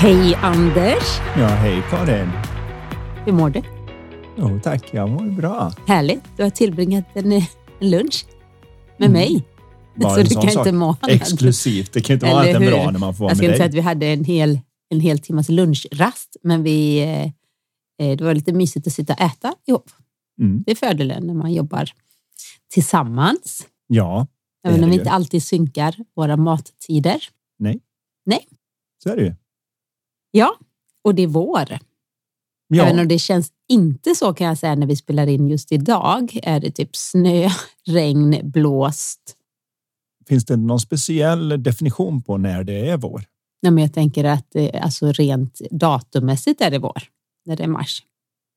Hej Anders! Ja, hej Karin. Hur mår du? Jo, tack, jag mår bra. Härligt. Du har tillbringat en, en lunch med Mm. mig. Bara Så en du sån kan sak. inte må. Exklusivt. Det kan inte vara hur? bra när man får vara Jag ska med inte säga dig. att vi hade en hel, en hel timmas lunchrast, men vi, eh, eh, det var lite mysigt att sitta och äta ihop. Mm. Det är fördelen när man jobbar tillsammans. Ja, Även om vi inte alltid synkar våra mattider. så är det ju. Ja, och det är vår. Även Ja, om det känns inte så kan jag säga när vi spelar in just idag. Är det typ snö, regn, blåst. finns det någon speciell definition på när det är vår? Nej, men jag tänker att eh, alltså rent datummässigt är det vår. När det är mars.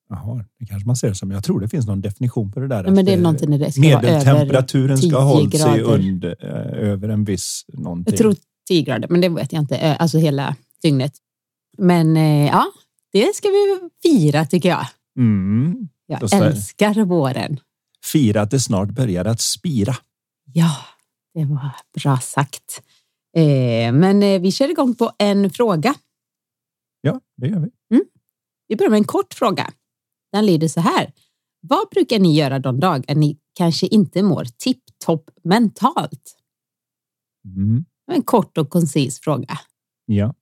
Jaha, det kanske man ser det som. Jag tror det finns någon definition på det där. Ja, men det är det- någonting när det ska Medeltemperaturen ska 10 ha hållit sig under, eh, över en viss någonting. Jag tror 10 grader, men det vet jag inte. Eh, Alltså hela dygnet. Men eh, ja, det ska vi fira tycker jag. Mm. Jag älskar våren. Fira att det snart börjar att spira. Ja, det var bra sagt. Eh, men eh, vi kör igång på en fråga. Ja, det gör vi. Vi börjar med en kort fråga. Den lyder så här. Vad brukar ni göra de dagar ni kanske inte mår tipptopp mentalt? Mm. En kort och koncis fråga. Ja.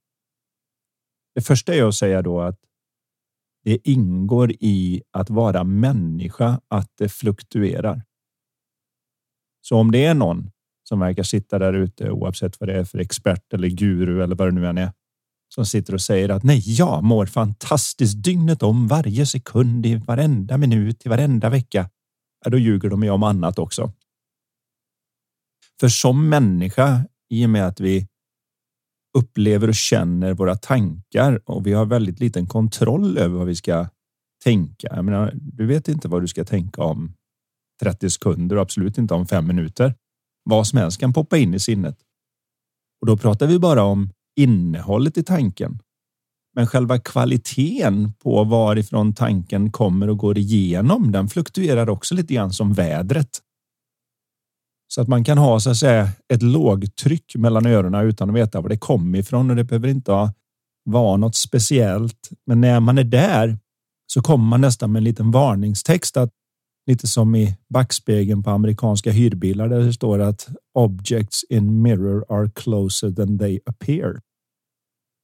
Det första är att säga då att det ingår i att vara människa att det fluktuerar. Så om det är någon som verkar sitta där ute, oavsett vad det är för expert eller guru eller vad det nu än är, som sitter och säger att nej, jag mår fantastiskt dygnet om varje sekund i varenda minut i varenda vecka. Ja, då ljuger de ju om annat också. För som människa, i och med att vi upplever och känner våra tankar och vi har väldigt liten kontroll över vad vi ska tänka. Jag menar, du vet inte vad du ska tänka om 30 sekunder och absolut inte om fem minuter. Vad som helst kan poppa in i sinnet. Och då pratar vi bara om innehållet i tanken. Men själva kvaliteten på varifrån tanken kommer och går igenom, den fluktuerar också lite grann som vädret. Så att man kan ha så att säga ett lågtryck mellan öronen utan att veta var det kommer ifrån och det behöver inte vara något speciellt. Men när man är där så kommer man nästan med en liten varningstext att lite som i backspegeln på amerikanska hyrbilar där det står att objects in mirror are closer than they appear.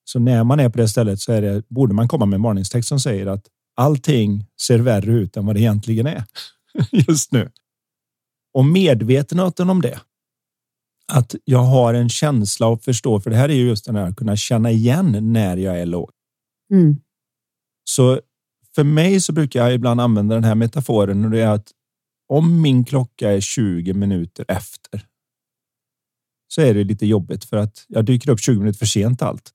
Så när man är på det stället så är det, borde man komma med en varningstext som säger att allting ser värre ut än vad det egentligen är just nu. Och medvetenheten om det. Att jag har en känsla och förstår, för det här är ju just den här att kunna känna igen när jag är låg. Mm. Så för mig så brukar jag ibland använda den här metaforen och det är att om min klocka är 20 minuter efter så är det lite jobbigt för att jag dyker upp 20 minuter för sent allt.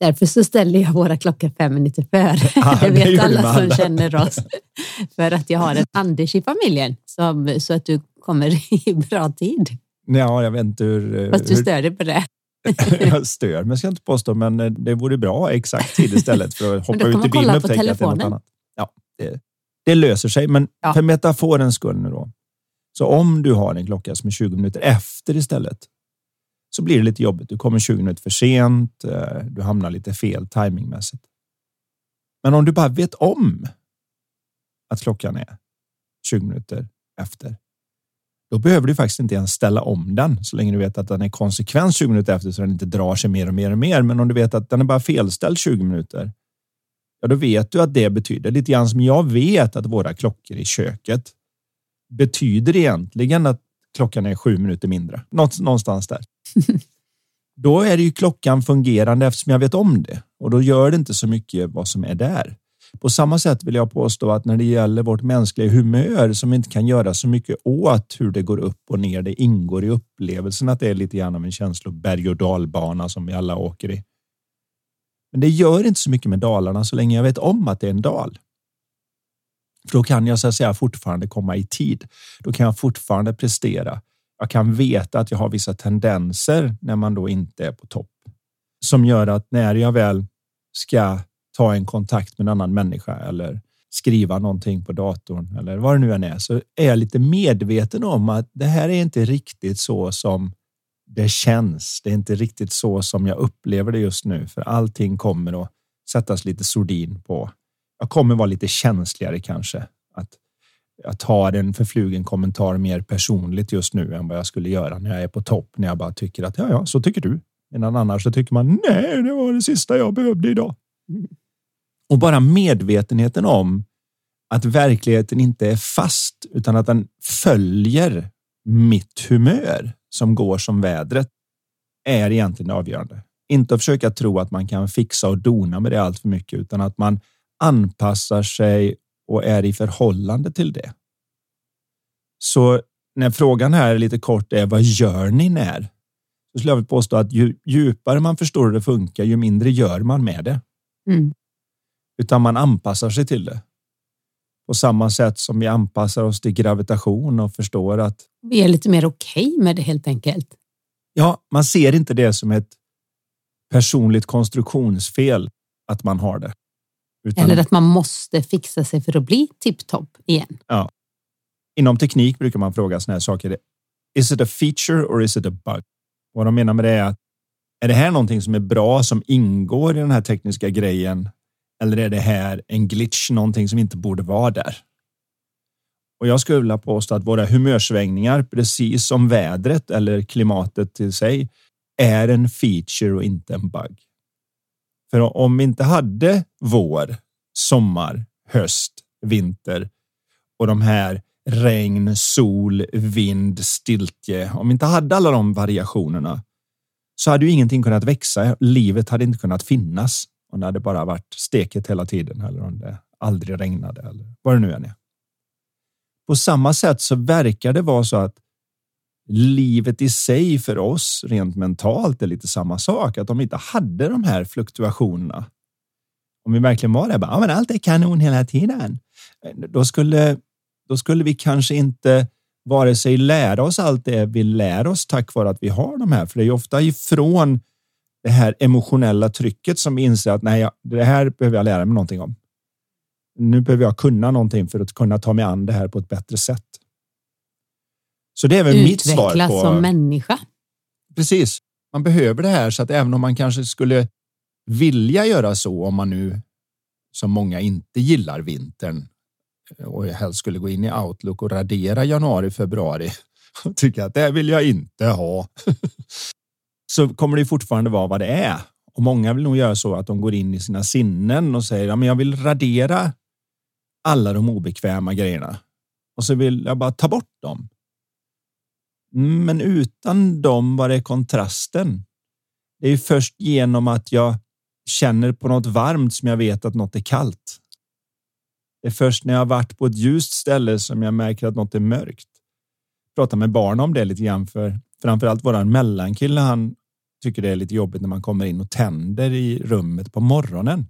Därför så ställer jag våra klockor fem minuter före. Ja, det vet alla som alla. känner oss. För att jag har en Anders i familjen som, så att du kommer i bra tid. Ja, jag vet inte hur... Fast du hur stör dig på det. jag stör mig ska jag inte påstå, men eh, det vore bra exakt tid istället för att hoppa ut i bilen och upptäcka att det är något annat. Ja, det, det löser sig, men Ja. för metaforens skull nu då. Så om du har en klocka som är 20 minuter efter istället så blir det lite jobbigt. Du kommer 20 minuter för sent. eh, Du hamnar lite fel timingmässigt. Men om du bara vet om att klockan är 20 minuter efter. Då behöver du faktiskt inte ens ställa om den så länge du vet att den är konsekvent 20 minuter efter så den inte drar sig mer och mer och mer. Men om du vet att den är bara felställd 20 minuter. Ja, då vet du att det betyder lite grann som jag vet att våra klockor i köket betyder egentligen att klockan är sju minuter mindre. Något, någonstans där. Då är det ju klockan fungerande eftersom jag vet om det och då gör det inte så mycket vad som är där. På samma sätt vill jag påstå att när det gäller vårt mänskliga humör som inte kan göra så mycket åt hur det går upp och ner, det ingår i upplevelsen att det är lite grann av en känsloberg och dalbana som vi alla åker i. Men det gör inte så mycket med dalarna så länge jag vet om att det är en dal. För då kan jag så att säga fortfarande komma i tid. Då kan jag fortfarande prestera. Jag kan veta att jag har vissa tendenser när man då inte är på topp som gör att när jag väl ska ta en kontakt med en annan människa eller skriva någonting på datorn eller vad det nu än är så är jag lite medveten om att det här är inte riktigt så som det känns. Det är inte riktigt så som jag upplever det just nu, för allting kommer att sättas lite sordin på. Jag kommer vara lite känsligare kanske att jag tar en förflugen kommentar mer personligt just nu än vad jag skulle göra när jag är på topp, när jag bara tycker att ja, ja, så tycker du. Medan annars så tycker man nej, det var det sista jag behövde idag. Mm. Och bara medvetenheten om att verkligheten inte är fast utan att den följer mitt humör som går som vädret är egentligen avgörande. Inte att försöka tro att man kan fixa och dona med det allt för mycket, utan att man anpassar sig och är i förhållande till det. Så när frågan här lite kort är vad gör ni när? Så skulle jag vilja påstå att ju djupare man förstår hur det funkar, ju mindre gör man med det. Mm. Utan man anpassar sig till det. På samma sätt som vi anpassar oss till gravitation och förstår att vi är lite mer okej okay med det helt enkelt. Ja, man ser inte det som ett personligt konstruktionsfel att man har det. Utan, Eller att man måste fixa sig för att bli tipptopp igen. Ja. Inom teknik brukar man fråga sådana här saker. Is it a feature or is it a bug? Vad de menar med det är att är det här någonting som är bra som ingår i den här tekniska grejen? Eller är det här en glitch, någonting som inte borde vara där? Och jag skulle vilja påstå att våra humörsvängningar, precis som vädret eller klimatet till sig, är en feature och inte en bug. För om vi inte hade vår, sommar, höst, vinter och de här regn, sol, vind, stiltje. Om vi inte hade alla de variationerna så hade ju ingenting kunnat växa. Livet hade inte kunnat finnas och när det bara varit steket hela tiden eller om det aldrig regnade eller vad det nu än är. På samma sätt så verkar det vara så att livet i sig för oss rent mentalt är lite samma sak. Att om vi inte hade de här fluktuationerna, om vi verkligen var det, bara, ja, men allt är kanon hela tiden, då skulle, då skulle vi kanske inte vare sig lära oss allt det vi lär oss tack vare att vi har de här. För det är ju ofta ifrån det här emotionella trycket som inser att nej, det här behöver jag lära mig någonting om. Nu behöver jag kunna någonting för att kunna ta mig an det här på ett bättre sätt. Så det är väl mitt svar. Utvecklas som människa. Precis. Man behöver det här så att även om man kanske skulle vilja göra så om man nu som många inte gillar vintern och helst skulle gå in i Outlook och radera januari, februari och tycka att det vill jag inte ha. så kommer det fortfarande vara vad det är. Och många vill nog göra så att de går in i sina sinnen och säger ja, jag vill radera alla de obekväma grejerna och så vill jag bara ta bort dem. Men utan dem, var är kontrasten? Det är först genom att jag känner på något varmt som jag vet att något är kallt. Det är först när jag varit på ett ljust ställe som jag märker att något är mörkt. Jag pratar med barn om det lite grann för framförallt våran mellankille. Han tycker det är lite jobbigt när man kommer in och tänder i rummet på morgonen.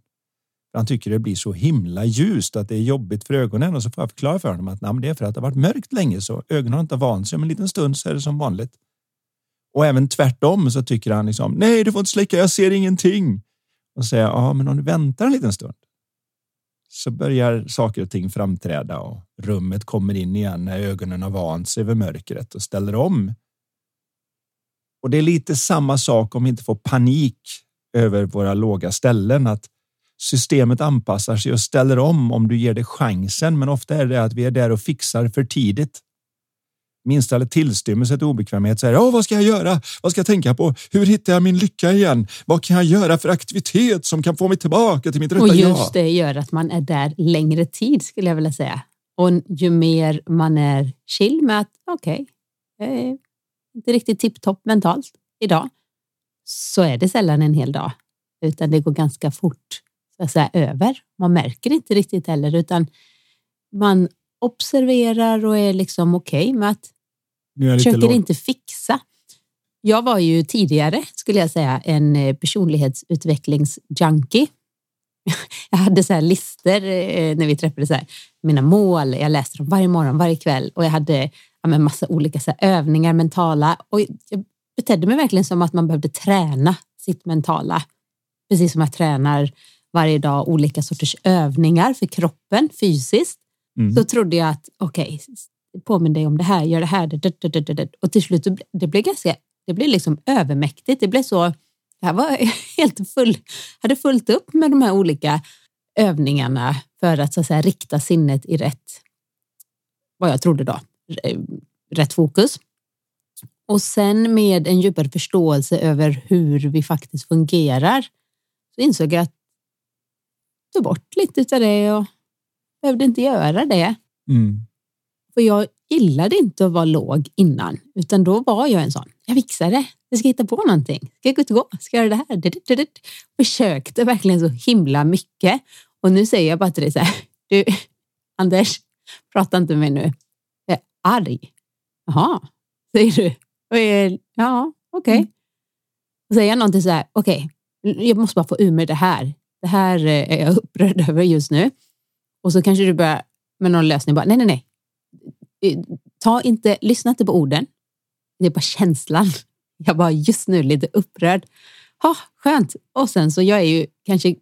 Han tycker det blir så himla ljust att det är jobbigt för ögonen och så får jag förklara för honom att nej, det är för att det har varit mörkt länge så ögonen har inte vant sig. Om en liten stund så är det som vanligt. Och även tvärtom så tycker han liksom nej, du får inte släcka. Jag ser ingenting. Och säger ja, men om du väntar en liten stund så börjar saker och ting framträda och rummet kommer in igen när ögonen har vant sig vid mörkret och ställer om. Och det är lite samma sak om vi inte får panik över våra låga ställen, att systemet anpassar sig och ställer om om du ger det chansen. Men ofta är det att vi är där och fixar för tidigt. Minsta eller tillstymmelse till obekvämhet säger oh, vad ska jag göra? Vad ska jag tänka på? Hur hittar jag min lycka igen? Vad kan jag göra för aktivitet som kan få mig tillbaka till mitt rätta jag? Och just det gör att man är där längre tid skulle jag vilja säga. Och ju mer man är chill med att okej, okay, inte riktigt tipptopp mentalt idag, så är det sällan en hel dag, utan det går ganska fort så att säga, över. Man märker inte riktigt heller, utan man observerar och är liksom okej okay med att försöker inte fixa. Jag var ju tidigare, skulle jag säga, en eh, personlighetsutvecklingsjunkie. Jag hade så här listor eh, när vi träffades, här, mina mål, jag läste dem varje morgon, varje kväll och jag hade ja, massa olika så här, övningar, mentala. Och jag betedde mig verkligen som att man behövde träna sitt mentala. Precis som jag tränar varje dag olika sorters övningar för kroppen fysiskt. Mm. Så trodde jag att okej, okay, påminn dig om det här, gör det här. Det, det, det, och till slut det blev ganska, det blev liksom övermäktigt. Det blev så, jag var helt full, hade fullt upp med de här olika övningarna för att så att säga rikta sinnet i rätt, vad jag trodde då, rätt fokus. Och sen med en djupare förståelse över hur vi faktiskt fungerar så insåg jag att tog bort lite av det och behövde inte göra det. Mm. För jag gillade inte att vara låg innan, utan då var jag en sån. Jag fixar det. Jag ska hitta på någonting. Ska jag gå till gå? Ska jag göra det här? Försökte verkligen så himla mycket. Och nu säger jag bara till dig så här. Du, Anders, prata inte med mig nu. Arg. Jaha, säger du. Ja, okej. Okay. Mm. Säger jag någonting så här, okej, okay, jag måste bara få ur mig det här. Det här eh, är jag upprörd över just nu. Och så kanske du börjar med någon lösning. Bara, nej, nej, nej. Eh, ta inte, lyssna inte på orden. Det är bara känslan. Jag var just nu lite upprörd. Ha, skönt. Och sen så jag är ju kanske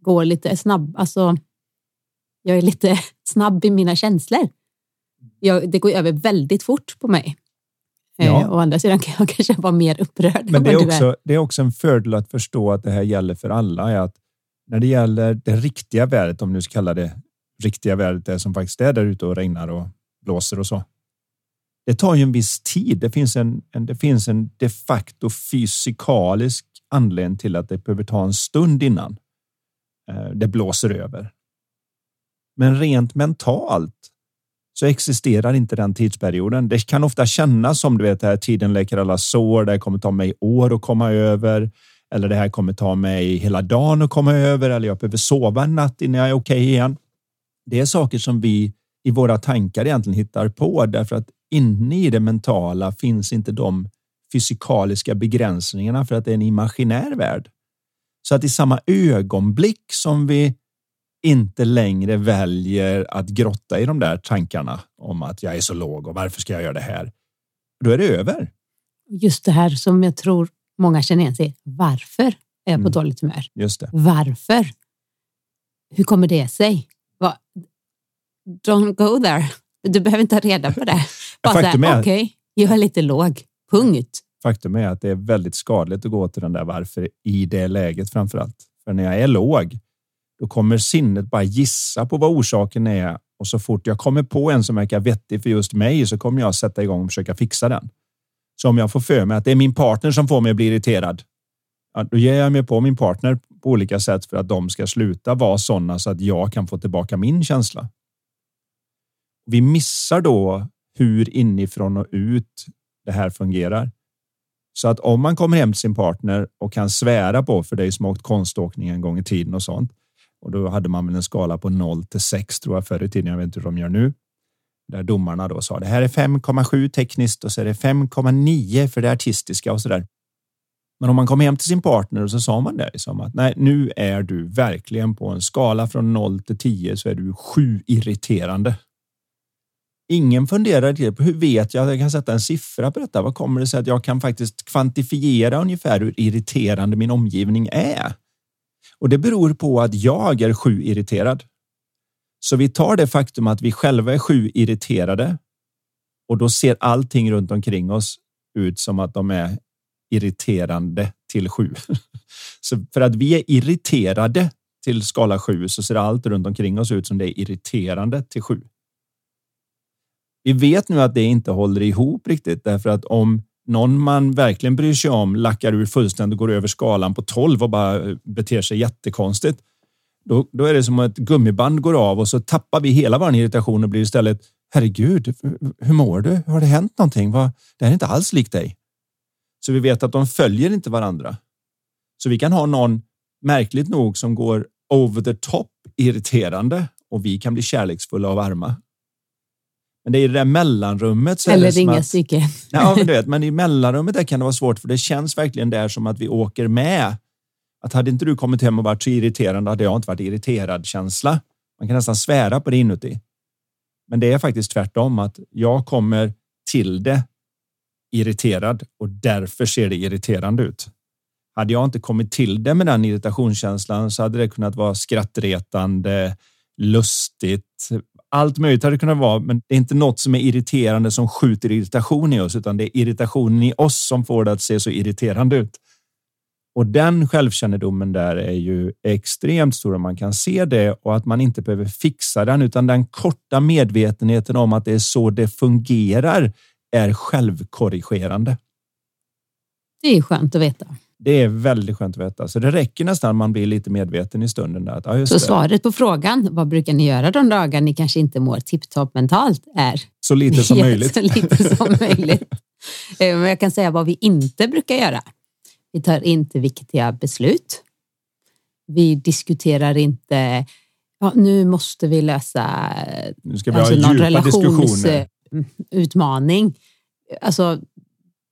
går lite snabb. Alltså, jag är lite snabb i mina känslor. Jag, det går över väldigt fort på mig. Eh, ja. Å andra sidan kan jag kanske vara mer upprörd. Men det är, också, är. det är också en fördel att förstå att det här gäller för alla. Är att när det gäller det riktiga vädret, om du ska kalla det riktiga vädret, det som faktiskt är där ute och regnar och blåser och så. Det tar ju en viss tid. Det finns en, en, det finns en de facto fysikalisk anledning till att det behöver ta en stund innan eh, det blåser över. Men rent mentalt så existerar inte den tidsperioden. Det kan ofta kännas som du vet, här tiden läker alla sår. Det kommer ta mig år att komma över eller det här kommer ta mig hela dagen att komma över eller jag behöver sova en natt innan jag är okej okay igen. Det är saker som vi i våra tankar egentligen hittar på därför att inne i det mentala finns inte de fysikaliska begränsningarna för att det är en imaginär värld. Så att i samma ögonblick som vi inte längre väljer att grotta i de där tankarna om att jag är så låg och varför ska jag göra det här? Då är det över. Just det här som jag tror många känner igen sig Varför är jag på mm. dåligt humör? Just det. Varför? Hur kommer det sig? Va? Don't go there. Du behöver inte ha reda på det. Bara Faktum är, okej, okay, jag är lite låg. Punkt. Faktum är att det är väldigt skadligt att gå till den där varför i det läget framför allt. För när jag är låg, då kommer sinnet bara gissa på vad orsaken är och så fort jag kommer på en som verkar vettig för just mig så kommer jag sätta igång och försöka fixa den. Så om jag får för mig att det är min partner som får mig att bli irriterad, ja, då ger jag mig på min partner på olika sätt för att de ska sluta vara sådana så att jag kan få tillbaka min känsla. Vi missar då hur inifrån och ut det här fungerar. Så att om man kommer hem till sin partner och kan svära på, för det är som åkt konståkning en gång i tiden och sånt. Och då hade man väl en skala på 0 till 6 tror jag förr i tiden. Jag vet inte hur de gör nu där domarna då sa det här är 5,7 tekniskt och så är det 5,9 för det artistiska och så där. Men om man kom hem till sin partner och så sa man det liksom att nej, nu är du verkligen på en skala från 0 till 10 så är du sju irriterande. Ingen funderar på hur vet jag att jag kan sätta en siffra på detta? Vad kommer det sig att jag kan faktiskt kvantifiera ungefär hur irriterande min omgivning är? Och det beror på att jag är sju irriterad. Så vi tar det faktum att vi själva är sju irriterade och då ser allting runt omkring oss ut som att de är irriterande till sju. Så för att vi är irriterade till skala sju så ser allt runt omkring oss ut som det är irriterande till sju. Vi vet nu att det inte håller ihop riktigt därför att om någon man verkligen bryr sig om lackar ur fullständigt och går över skalan på 12 och bara eh, beter sig jättekonstigt då, då är det som att ett gummiband går av och så tappar vi hela vår irritation och blir istället Herregud, hur mår du? Har det hänt någonting? Va? det här är inte alls likt dig. Så vi vet att de följer inte varandra. Så vi kan ha någon märkligt nog som går over the top irriterande och vi kan bli kärleksfulla och varma. Men det är i det där mellanrummet. Så Eller ringa att, psyke. ja, men, du vet, men i mellanrummet där kan det vara svårt för det känns verkligen där som att vi åker med. Att hade inte du kommit hem och varit så irriterande hade jag inte varit irriterad känsla. Man kan nästan svära på det inuti. Men det är faktiskt tvärtom att jag kommer till det irriterad och därför ser det irriterande ut. Hade jag inte kommit till det med den irritationskänslan så hade det kunnat vara skrattretande, lustigt. Allt möjligt hade det kunnat vara, men det är inte något som är irriterande som skjuter irritation i oss, utan det är irritationen i oss som får det att se så irriterande ut. Och den självkännedomen där är ju extremt stor. Man kan se det och att man inte behöver fixa den, utan den korta medvetenheten om att det är så det fungerar är självkorrigerande. Det är skönt att veta. Det är väldigt skönt att veta. Så det räcker nästan att man blir lite medveten i stunden. Där. Att, just Så det. svaret på frågan, vad brukar ni göra de dagar ni kanske inte mår tipptopp mentalt, är Så lite som möjligt. så lite som möjligt. Eh, Men jag kan säga vad vi inte brukar göra. Vi tar inte viktiga beslut. Vi diskuterar inte, ja, nu måste vi lösa Nu ska vi alltså, ha någon relationsutmaning. Alltså,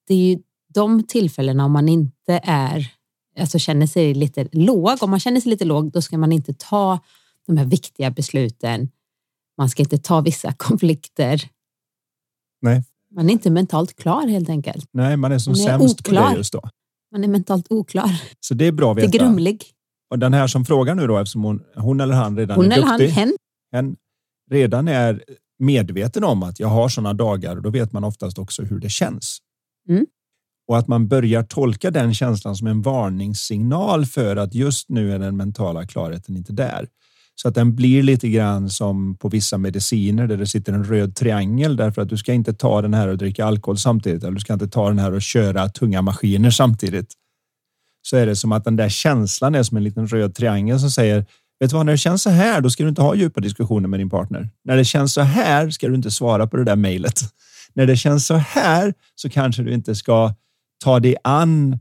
det är ju de tillfällena om man inte är, alltså känner sig lite låg. Om man känner sig lite låg, då ska man inte ta de här viktiga besluten. Man ska inte ta vissa konflikter. Nej. Man är inte mentalt klar helt enkelt. Nej, man är som Man är sämst på oklar. det just då. Man är mentalt oklar. Så det är bra att Det är veta. grumlig. Och den här som frågar nu då, eftersom hon, hon eller han redan Hon är eller han, duktig, hen. hen redan är medveten om att jag har sådana dagar och då vet man oftast också hur det känns. Mm. Och att man börjar tolka den känslan som en varningssignal för att just nu är den mentala klarheten inte där. Så att den blir lite grann som på vissa mediciner där det sitter en röd triangel därför att du ska inte ta den här och dricka alkohol samtidigt eller du ska inte ta den här och köra tunga maskiner samtidigt. Så är det som att den där känslan är som en liten röd triangel som säger Vet du vad, när det känns så här, då ska du inte ha djupa diskussioner med din partner. När det känns så här ska du inte svara på det där mejlet. När det känns så här så kanske du inte ska ta dig an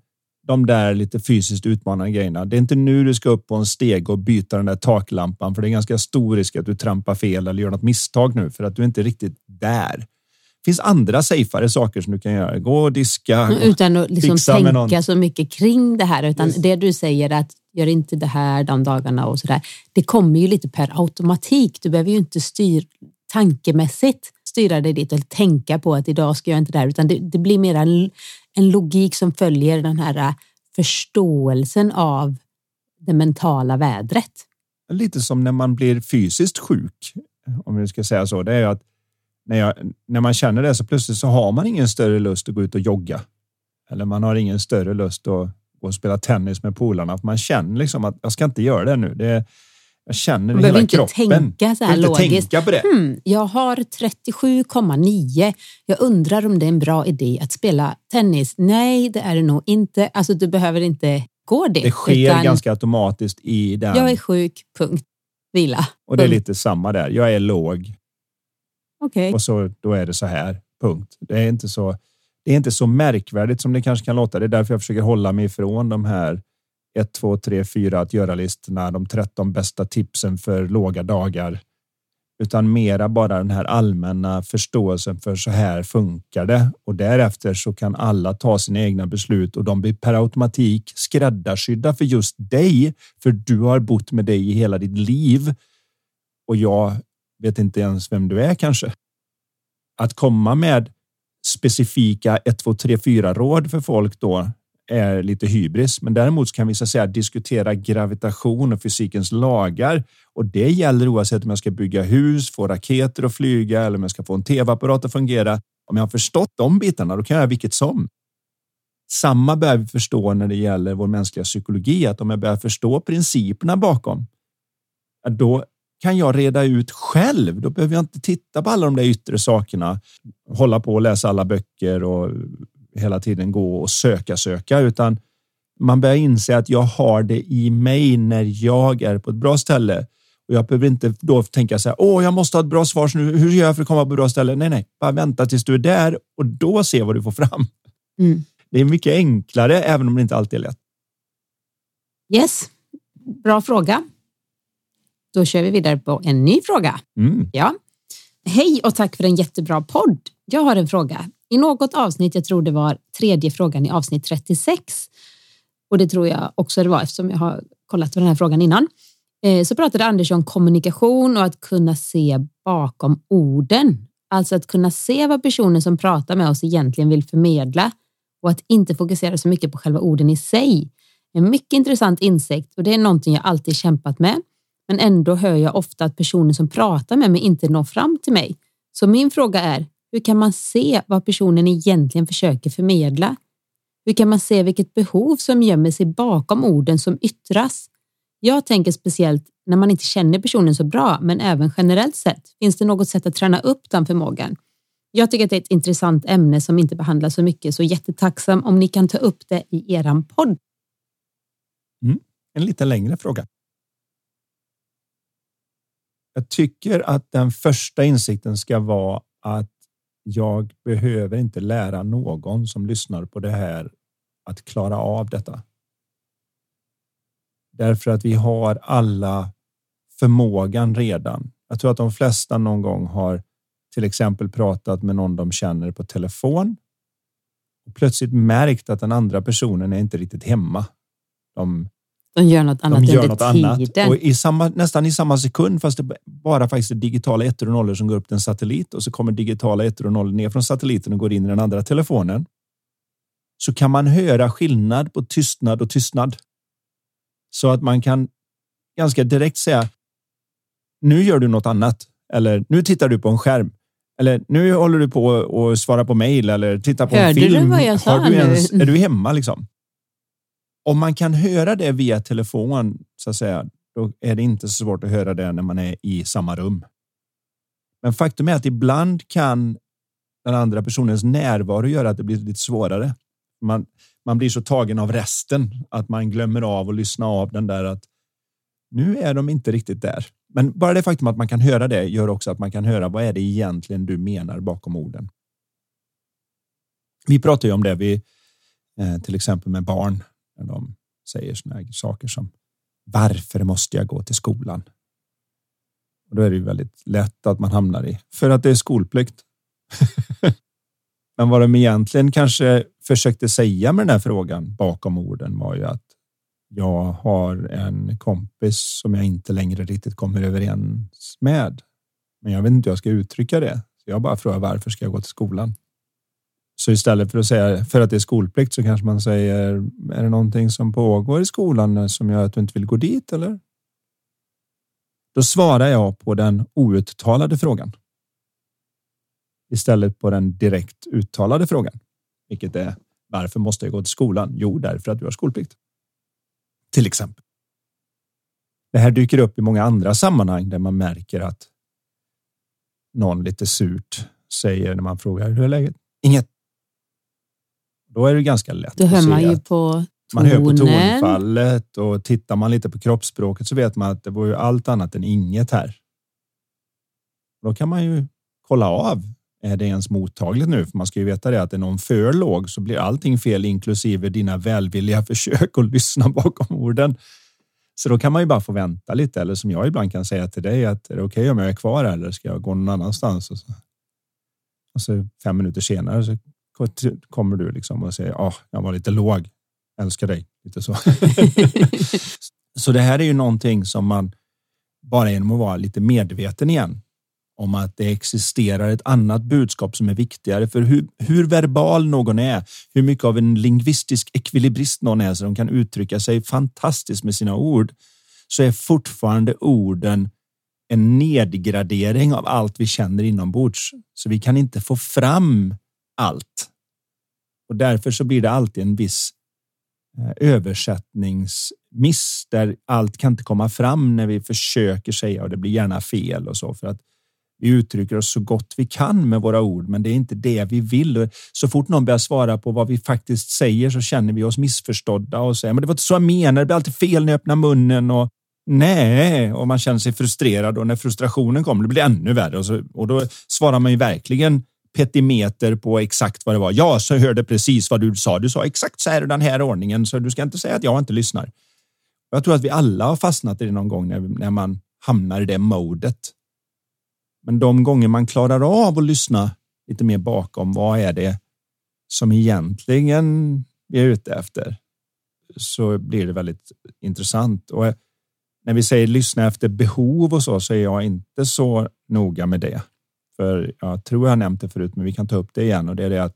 de där lite fysiskt utmanande grejerna. Det är inte nu du ska upp på en steg och byta den där taklampan, för det är ganska stor risk att du trampar fel eller gör något misstag nu för att du är inte riktigt där. Finns andra safeare saker som du kan göra. Gå och diska. gå- Utan att liksom tänka så mycket kring det här. Utan Just. det du säger att gör inte det här de dagarna och sådär. Det kommer ju lite per automatik. Du behöver ju inte styr, tankemässigt styra dig dit och tänka på att idag ska jag inte det här. Utan det, det blir mer en, logik som följer den här äh, förståelsen av det mentala vädret. lite som när man blir fysiskt sjuk, om vi ska säga så. Det är ju att när, jag, när man känner det så plötsligt så har man ingen större lust att gå ut och jogga. Eller man har ingen större lust att gå och spela tennis med polarna. Man känner liksom att jag ska inte göra det nu. Det, jag känner det i hela inte kroppen. tänka så här Jag behöver inte tänka på det. Hmm, jag har 37,9. Jag undrar om det är en bra idé att spela tennis. Nej, det är det nog inte. Alltså, du behöver inte gå dit. Det sker utan ganska automatiskt i den. Jag är sjuk, punkt. Vila. och det är punkt. lite samma där. Jag är låg Okej. och så då är det så här. Punkt. Det är inte så. Det är inte så märkvärdigt som det kanske kan låta. Det är därför jag försöker hålla mig ifrån de här 1, 2, 3, 4 att göra-listorna, de 13 bästa tipsen för låga dagar. Utan mera bara den här allmänna förståelsen för så här funkar det. Och därefter så kan alla ta sina egna beslut och de blir per automatik skräddarsydda för just dig. För du har bott med dig i hela ditt liv. Och jag vet inte ens vem du är kanske. Att komma med specifika 1, 2, 3, 4 råd för folk då är lite hybris. Men däremot så kan vi så att säga diskutera gravitation och fysikens lagar. Och det gäller oavsett om jag ska bygga hus, få raketer att flyga eller om jag ska få en tv-apparat att fungera. Om jag har förstått de bitarna, då kan jag göra vilket som. Samma bör vi förstå när det gäller vår mänskliga psykologi, att om jag börjar förstå principerna bakom, då kan jag reda ut själv. Då behöver jag inte titta på alla de där yttre sakerna, hålla på och läsa alla böcker och hela tiden gå och söka, söka, utan man börjar inse att jag har det i mig när jag är på ett bra ställe. Och jag behöver inte då tänka så här, åh, jag måste ha ett bra svar, så nu, hur gör jag för att komma på ett bra ställe? Nej, nej, bara vänta tills du är där och då se vad du får fram. Mm. Det är mycket enklare, även om det inte alltid är lätt. Yes, bra fråga. Då kör vi vidare på en ny fråga. Mm. Ja. Hej och tack för en jättebra podd. Jag har en fråga. I något avsnitt, jag tror det var tredje frågan i avsnitt 36, och det tror jag också det var eftersom jag har kollat på den här frågan innan, eh, så pratade Anders om kommunikation och att kunna se bakom orden. Alltså att kunna se vad personen som pratar med oss egentligen vill förmedla och att inte fokusera så mycket på själva orden i sig. En mycket intressant insikt och det är någonting jag alltid kämpat med. Men ändå hör jag ofta att personer som pratar med mig inte når fram till mig. Så min fråga är, hur kan man se vad personen egentligen försöker förmedla? Hur kan man se vilket behov som gömmer sig bakom orden som yttras? Jag tänker speciellt när man inte känner personen så bra, men även generellt sett. Finns det något sätt att träna upp den förmågan? Jag tycker att det är ett intressant ämne som inte behandlas så mycket, så jättetacksam om ni kan ta upp det i eran podd. Mm. En lite längre fråga. Jag tycker att den första insikten ska vara att jag behöver inte lära någon som lyssnar på det här att klara av detta. Därför att vi har alla förmågan redan. Jag tror att de flesta någon gång har till exempel pratat med någon de känner på telefon och plötsligt märkt att den andra personen är inte riktigt hemma. De, de gör något annat de gör under något tiden. Annat. Och i samma, nästan i samma sekund, fast det bara faktiskt är digitala ettor och nollor som går upp till en satellit och så kommer digitala ettor och nollor ner från satelliten och går in i den andra telefonen. Så kan man höra skillnad på tystnad och tystnad. Så att man kan ganska direkt säga nu gör du något annat eller nu tittar du på en skärm eller nu håller du på och svarar på mejl eller tittar på Hörde en film. du vad jag sa Har du ens, nu? är du hemma liksom? Om man kan höra det via telefon så att säga, då är det inte så svårt att höra det när man är i samma rum. Men faktum är att ibland kan den andra personens närvaro göra att det blir lite svårare. Man, man blir så tagen av resten att man glömmer av att lyssna av den där att nu är de inte riktigt där. Men bara det faktum att man kan höra det gör också att man kan höra vad är det egentligen du menar bakom orden. Vi pratar ju om det vi eh, till exempel med barn när de säger såna här saker som varför måste jag gå till skolan? Och då är det ju väldigt lätt att man hamnar i för att det är skolplikt. Men vad de egentligen kanske försökte säga med den här frågan bakom orden var ju att jag har en kompis som jag inte längre riktigt kommer överens med. Men jag vet inte hur jag ska uttrycka det. Så jag bara frågar varför ska jag gå till skolan? Så istället för att säga för att det är skolplikt så kanske man säger är det någonting som pågår i skolan som gör att du inte vill gå dit eller? Då svarar jag på den outtalade frågan. Istället på den direkt uttalade frågan, vilket är varför måste jag gå till skolan? Jo, därför att du har skolplikt. Till exempel. Det här dyker upp i många andra sammanhang där man märker att någon lite surt säger när man frågar hur är läget? Inget. Då är det ganska lätt. Då hör man ju på tonen. man hör på tonfallet och tittar man lite på kroppsspråket så vet man att det var ju allt annat än inget här. Då kan man ju kolla av. Är det ens mottagligt nu? För man ska ju veta det att är någon för låg så blir allting fel, inklusive dina välvilliga försök att lyssna bakom orden. Så då kan man ju bara få vänta lite eller som jag ibland kan säga till dig att är det okej okay om jag är kvar eller ska jag gå någon annanstans? Och så, och så fem minuter senare så kommer du liksom och säger ja, oh, jag var lite låg. Älskar dig. Lite så. så det här är ju någonting som man bara genom att vara lite medveten igen om att det existerar ett annat budskap som är viktigare. För hur, hur verbal någon är, hur mycket av en lingvistisk ekvilibrist någon är så de kan uttrycka sig fantastiskt med sina ord, så är fortfarande orden en nedgradering av allt vi känner inombords. Så vi kan inte få fram allt. Och därför så blir det alltid en viss eh, översättningsmiss där allt kan inte komma fram när vi försöker säga och det blir gärna fel och så för att vi uttrycker oss så gott vi kan med våra ord, men det är inte det vi vill. Så fort någon börjar svara på vad vi faktiskt säger så känner vi oss missförstådda och säger men det var inte så jag menade. Det blir alltid fel när jag öppnar munnen och nej, och man känner sig frustrerad och när frustrationen kommer, det blir ännu värre och, så, och då svarar man ju verkligen petimeter på exakt vad det var. Ja, så hörde precis vad du sa. Du sa exakt så här i den här ordningen, så du ska inte säga att jag inte lyssnar. Jag tror att vi alla har fastnat i det någon gång när, när man hamnar i det modet Men de gånger man klarar av att lyssna lite mer bakom, vad är det som egentligen vi är ute efter? Så blir det väldigt intressant. Och när vi säger lyssna efter behov och så, så är jag inte så noga med det. För jag tror jag nämnt det förut, men vi kan ta upp det igen och det är det att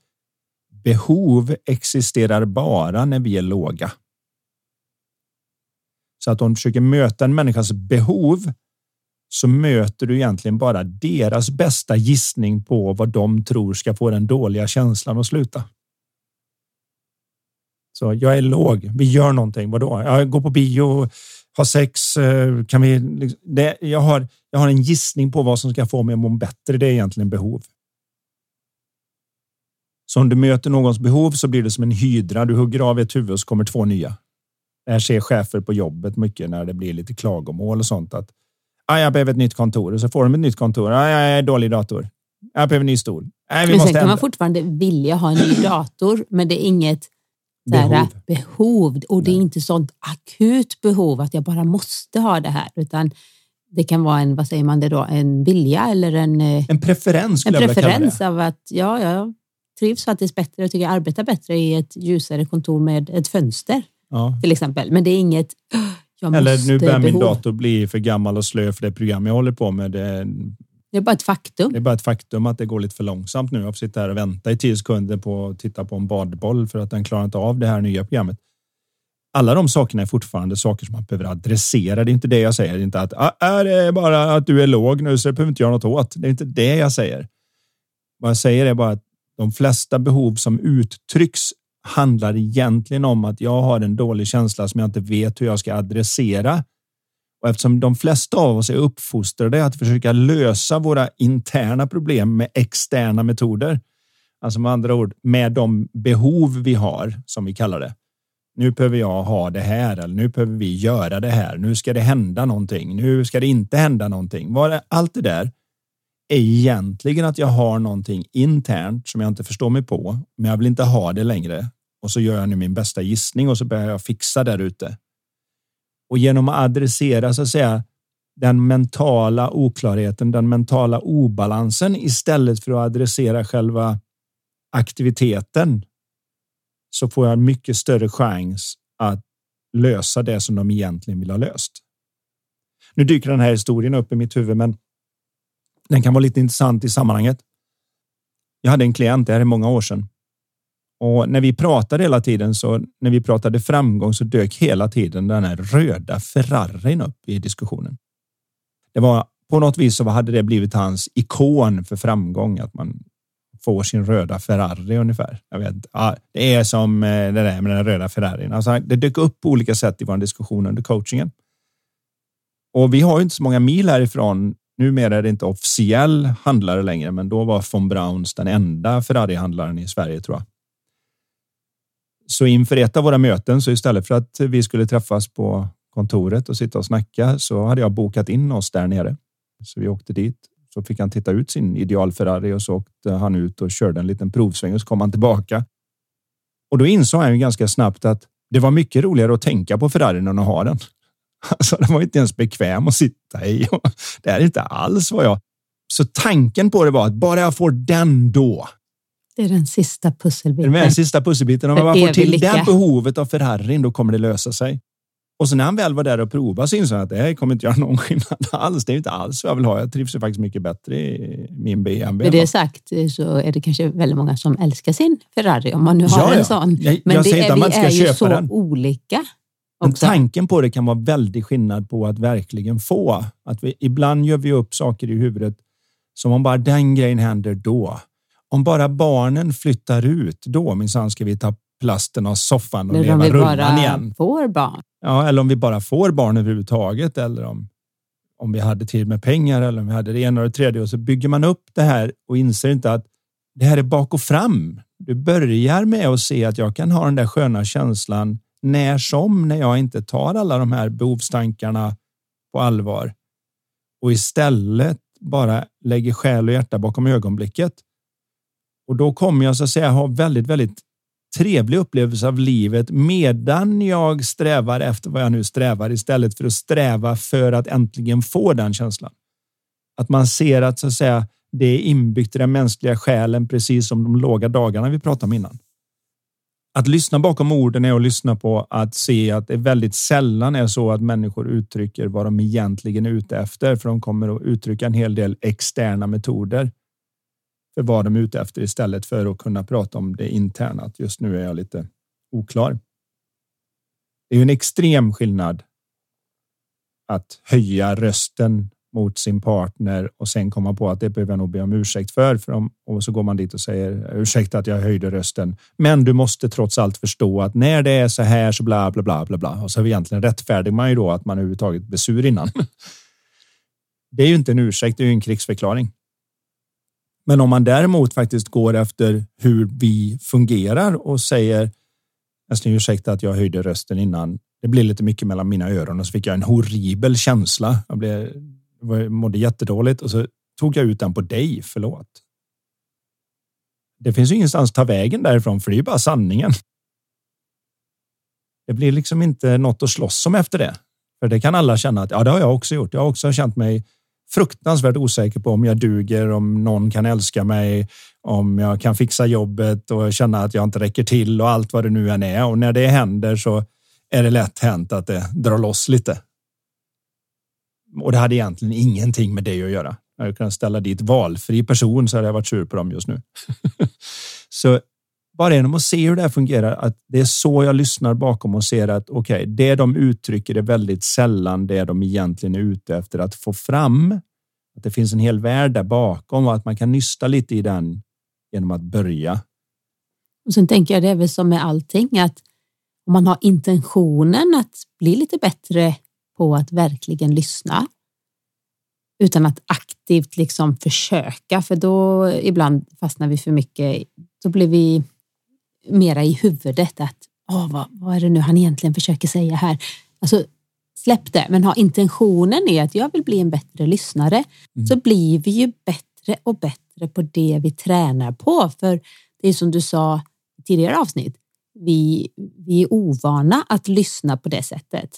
behov existerar bara när vi är låga. Så att om du försöker möta en människas behov så möter du egentligen bara deras bästa gissning på vad de tror ska få den dåliga känslan att sluta. Så jag är låg. Vi gör någonting. Vadå? Jag går på bio, har sex. Eh, kan vi? Liksom- det, jag har. Jag har en gissning på vad som ska få mig att må bättre. Det är egentligen behov. Så om du möter någons behov så blir det som en hydra. Du hugger av ett huvud och så kommer två nya. Det här ser chefer på jobbet mycket när det blir lite klagomål och sånt. Att ah, jag behöver ett nytt kontor och så får de ett nytt kontor. Ah, jag är dålig dator. Jag behöver en ny stol. Nej, vi men måste sen kan man fortfarande vilja ha en ny dator, men det är inget behov. behov. Och det är inte sånt akut behov att jag bara måste ha det här, utan det kan vara en, vad säger man det då, en vilja eller en... Eh, en preferens En preferens av att ja, jag trivs faktiskt bättre och tycker jag arbetar bättre i ett ljusare kontor med ett fönster ja. till exempel. Men det är inget Eller nu börjar min dator bli för gammal och slö för det program jag håller på med. Det, det är bara ett faktum. Det är bara ett faktum att det går lite för långsamt nu. Jag får sitta här och vänta i tio sekunder på att titta på en badboll för att den klarar inte av det här nya programmet. Alla de sakerna är fortfarande saker som man behöver adressera. Det är inte det jag säger. Det är inte att ah, är det bara att du är låg nu så det behöver inte göra något åt. Det är inte det jag säger. Vad jag säger är bara att de flesta behov som uttrycks handlar egentligen om att jag har en dålig känsla som jag inte vet hur jag ska adressera. Och eftersom de flesta av oss är uppfostrade att försöka lösa våra interna problem med externa metoder, alltså med andra ord med de behov vi har som vi kallar det. Nu behöver jag ha det här eller nu behöver vi göra det här. Nu ska det hända någonting. Nu ska det inte hända någonting. Allt det där är egentligen att jag har någonting internt som jag inte förstår mig på, men jag vill inte ha det längre. Och så gör jag nu min bästa gissning och så börjar jag fixa där ute. Och genom att adressera så att säga den mentala oklarheten, den mentala obalansen istället för att adressera själva aktiviteten så får jag mycket större chans att lösa det som de egentligen vill ha löst. Nu dyker den här historien upp i mitt huvud, men den kan vara lite intressant i sammanhanget. Jag hade en klient, det här är många år sedan. Och när vi pratade hela tiden så när vi pratade framgång så dök hela tiden den här röda Ferrarin upp i diskussionen. Det var på något vis så hade det blivit hans ikon för framgång att man får sin röda Ferrari ungefär. Jag vet, ja, det är som eh, det där med den röda Ferrarin. Alltså, det dök upp på olika sätt i vår diskussion under coachingen. Och vi har ju inte så många mil härifrån Numera är det inte officiell handlare längre, men då var von Brauns den enda Ferrari-handlaren i Sverige tror jag. Så inför ett av våra möten, så istället för att vi skulle träffas på kontoret och sitta och snacka så hade jag bokat in oss där nere. Så vi åkte dit. Så fick han titta ut sin ideal Ferrari och så åkte han ut och körde en liten provsväng och så kom han tillbaka. Och då insåg han ju ganska snabbt att det var mycket roligare att tänka på Ferrarin än att ha den. Alltså, den var inte ens bekväm att sitta i. Det är inte alls vad jag... Så tanken på det var att bara jag får den då. Det är den sista pusselbiten. Det är den sista pusselbiten. Om jag bara får till det behovet av Ferrarin, då kommer det lösa sig. Och så när han väl var där och provade så insåg han att det här kommer inte göra någon skillnad alls. Det är inte alls vad jag vill ha. Jag trivs ju faktiskt mycket bättre i min BMW. Med det sagt så är det kanske väldigt många som älskar sin Ferrari om man nu har ja, en sån. Jag, Men jag det är, vi är ju så den. olika. Men tanken på det kan vara väldigt skillnad på att verkligen få. Att vi, ibland gör vi upp saker i huvudet som om bara den grejen händer då. Om bara barnen flyttar ut, då minsann ska vi ta plasten av soffan och leva rullan igen. får barn. Ja, eller om vi bara får barn överhuvudtaget eller om, om vi hade tid med pengar eller om vi hade det ena och det tredje och så bygger man upp det här och inser inte att det här är bak och fram. Du börjar med att se att jag kan ha den där sköna känslan när som när jag inte tar alla de här behovstankarna på allvar och istället bara lägger själ och hjärta bakom ögonblicket. Och då kommer jag så att säga ha väldigt, väldigt trevlig upplevelse av livet medan jag strävar efter vad jag nu strävar istället för att sträva för att äntligen få den känslan. Att man ser att så att säga det är inbyggt i den mänskliga själen, precis som de låga dagarna vi pratade om innan. Att lyssna bakom orden är att lyssna på att se att det väldigt sällan är så att människor uttrycker vad de egentligen är ute efter, för de kommer att uttrycka en hel del externa metoder för vad de är ute efter istället för att kunna prata om det interna. Att just nu är jag lite oklar. Det är en extrem skillnad att höja rösten mot sin partner och sen komma på att det behöver jag nog be om ursäkt för. för om, och så går man dit och säger ursäkta att jag höjde rösten. Men du måste trots allt förstå att när det är så här så bla bla bla bla bla. Och så är vi egentligen rättfärdig man ju då att man överhuvudtaget blir sur innan. Det är ju inte en ursäkt, det är ju en krigsförklaring. Men om man däremot faktiskt går efter hur vi fungerar och säger jag ursäkta att jag höjde rösten innan. Det blev lite mycket mellan mina öron och så fick jag en horribel känsla. Jag blev, mådde jättedåligt och så tog jag ut den på dig. Förlåt. Det finns ju ingenstans att ta vägen därifrån, för det är ju bara sanningen. Det blir liksom inte något att slåss om efter det. För det kan alla känna att ja, det har jag också gjort. Jag har också känt mig fruktansvärt osäker på om jag duger, om någon kan älska mig, om jag kan fixa jobbet och känna att jag inte räcker till och allt vad det nu än är. Och när det händer så är det lätt hänt att det drar loss lite. Och det hade egentligen ingenting med det att göra. Jag hade kunnat ställa dit valfri person så hade jag varit sur på dem just nu. så bara genom att se hur det här fungerar, att det är så jag lyssnar bakom och ser att okej, okay, det de uttrycker är väldigt sällan det de egentligen är ute efter att få fram. Att det finns en hel värld där bakom och att man kan nysta lite i den genom att börja. Och sen tänker jag det är väl som med allting att om man har intentionen att bli lite bättre på att verkligen lyssna utan att aktivt liksom försöka, för då ibland fastnar vi för mycket. Då blir vi mera i huvudet att oh, vad, vad är det nu han egentligen försöker säga här? Alltså, släpp det, men ha intentionen är att jag vill bli en bättre lyssnare mm. så blir vi ju bättre och bättre på det vi tränar på. För det är som du sa i tidigare avsnitt, vi, vi är ovana att lyssna på det sättet.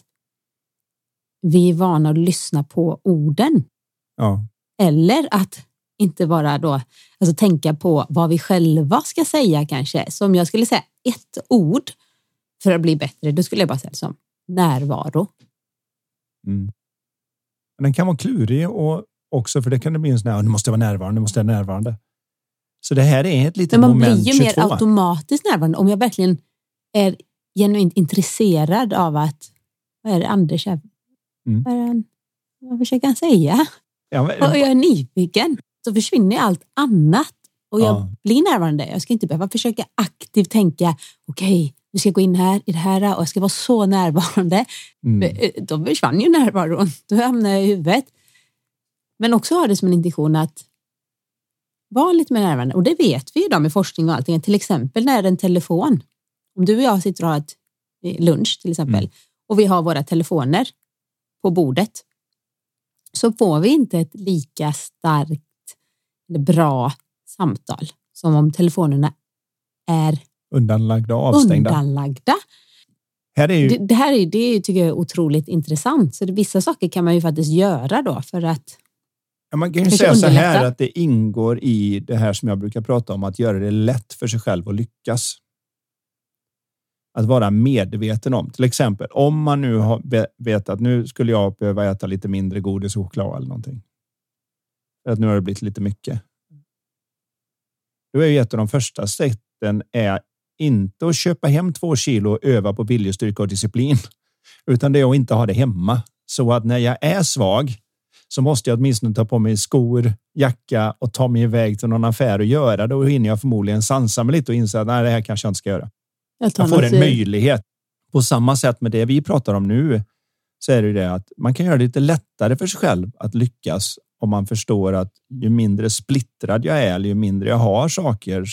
Vi är vana att lyssna på orden. Ja. Eller att inte bara då alltså tänka på vad vi själva ska säga kanske. Så om jag skulle säga ett ord för att bli bättre, då skulle jag bara säga det som närvaro. Mm. Den kan vara klurig och också för det kan det bli en sån här, nu måste jag vara närvarande, nu måste jag vara närvarande. Så det här är ett litet moment 22. Man blir ju mer automatiskt närvarande om jag verkligen är genuint intresserad av att, vad är det Anders är? Mm. Vad, är han, vad försöker han säga? Ja, men, och jag är nyfiken så försvinner allt annat och jag ja. blir närvarande. Jag ska inte behöva försöka aktivt tänka, okej, okay, nu ska jag gå in här i det här och jag ska vara så närvarande. Mm. Eh, då försvann ju närvaron. Då hamnar jag i huvudet. Men också ha det som en intention att vara lite mer närvarande. Och det vet vi ju då med forskning och allting. Till exempel när en telefon, om du och jag sitter och har ett eh, lunch till exempel mm. och vi har våra telefoner på bordet så får vi inte ett lika starkt bra samtal som om telefonerna är undanlagda och avstängda. Undanlagda. Här är ju... det, det, här är, det tycker jag är otroligt intressant. Så det, vissa saker kan man ju faktiskt göra då för att Ja, man kan ju säga så här att det ingår i det här som jag brukar prata om, att göra det lätt för sig själv att lyckas. Att vara medveten om, till exempel om man nu har vet att nu skulle jag behöva äta lite mindre godis och choklad eller någonting att nu har det blivit lite mycket. Då är ju ett av de första sätten är inte att köpa hem två kilo och öva på viljestyrka och disciplin, utan det är att inte ha det hemma så att när jag är svag så måste jag åtminstone ta på mig skor, jacka och ta mig iväg till någon affär och göra det. Då hinner jag förmodligen sansa mig lite och inse att nej, det här kanske jag inte ska göra. Jag, jag får en möjlighet. På samma sätt med det vi pratar om nu så är det ju det att man kan göra det lite lättare för sig själv att lyckas om man förstår att ju mindre splittrad jag är, ju mindre jag har saker,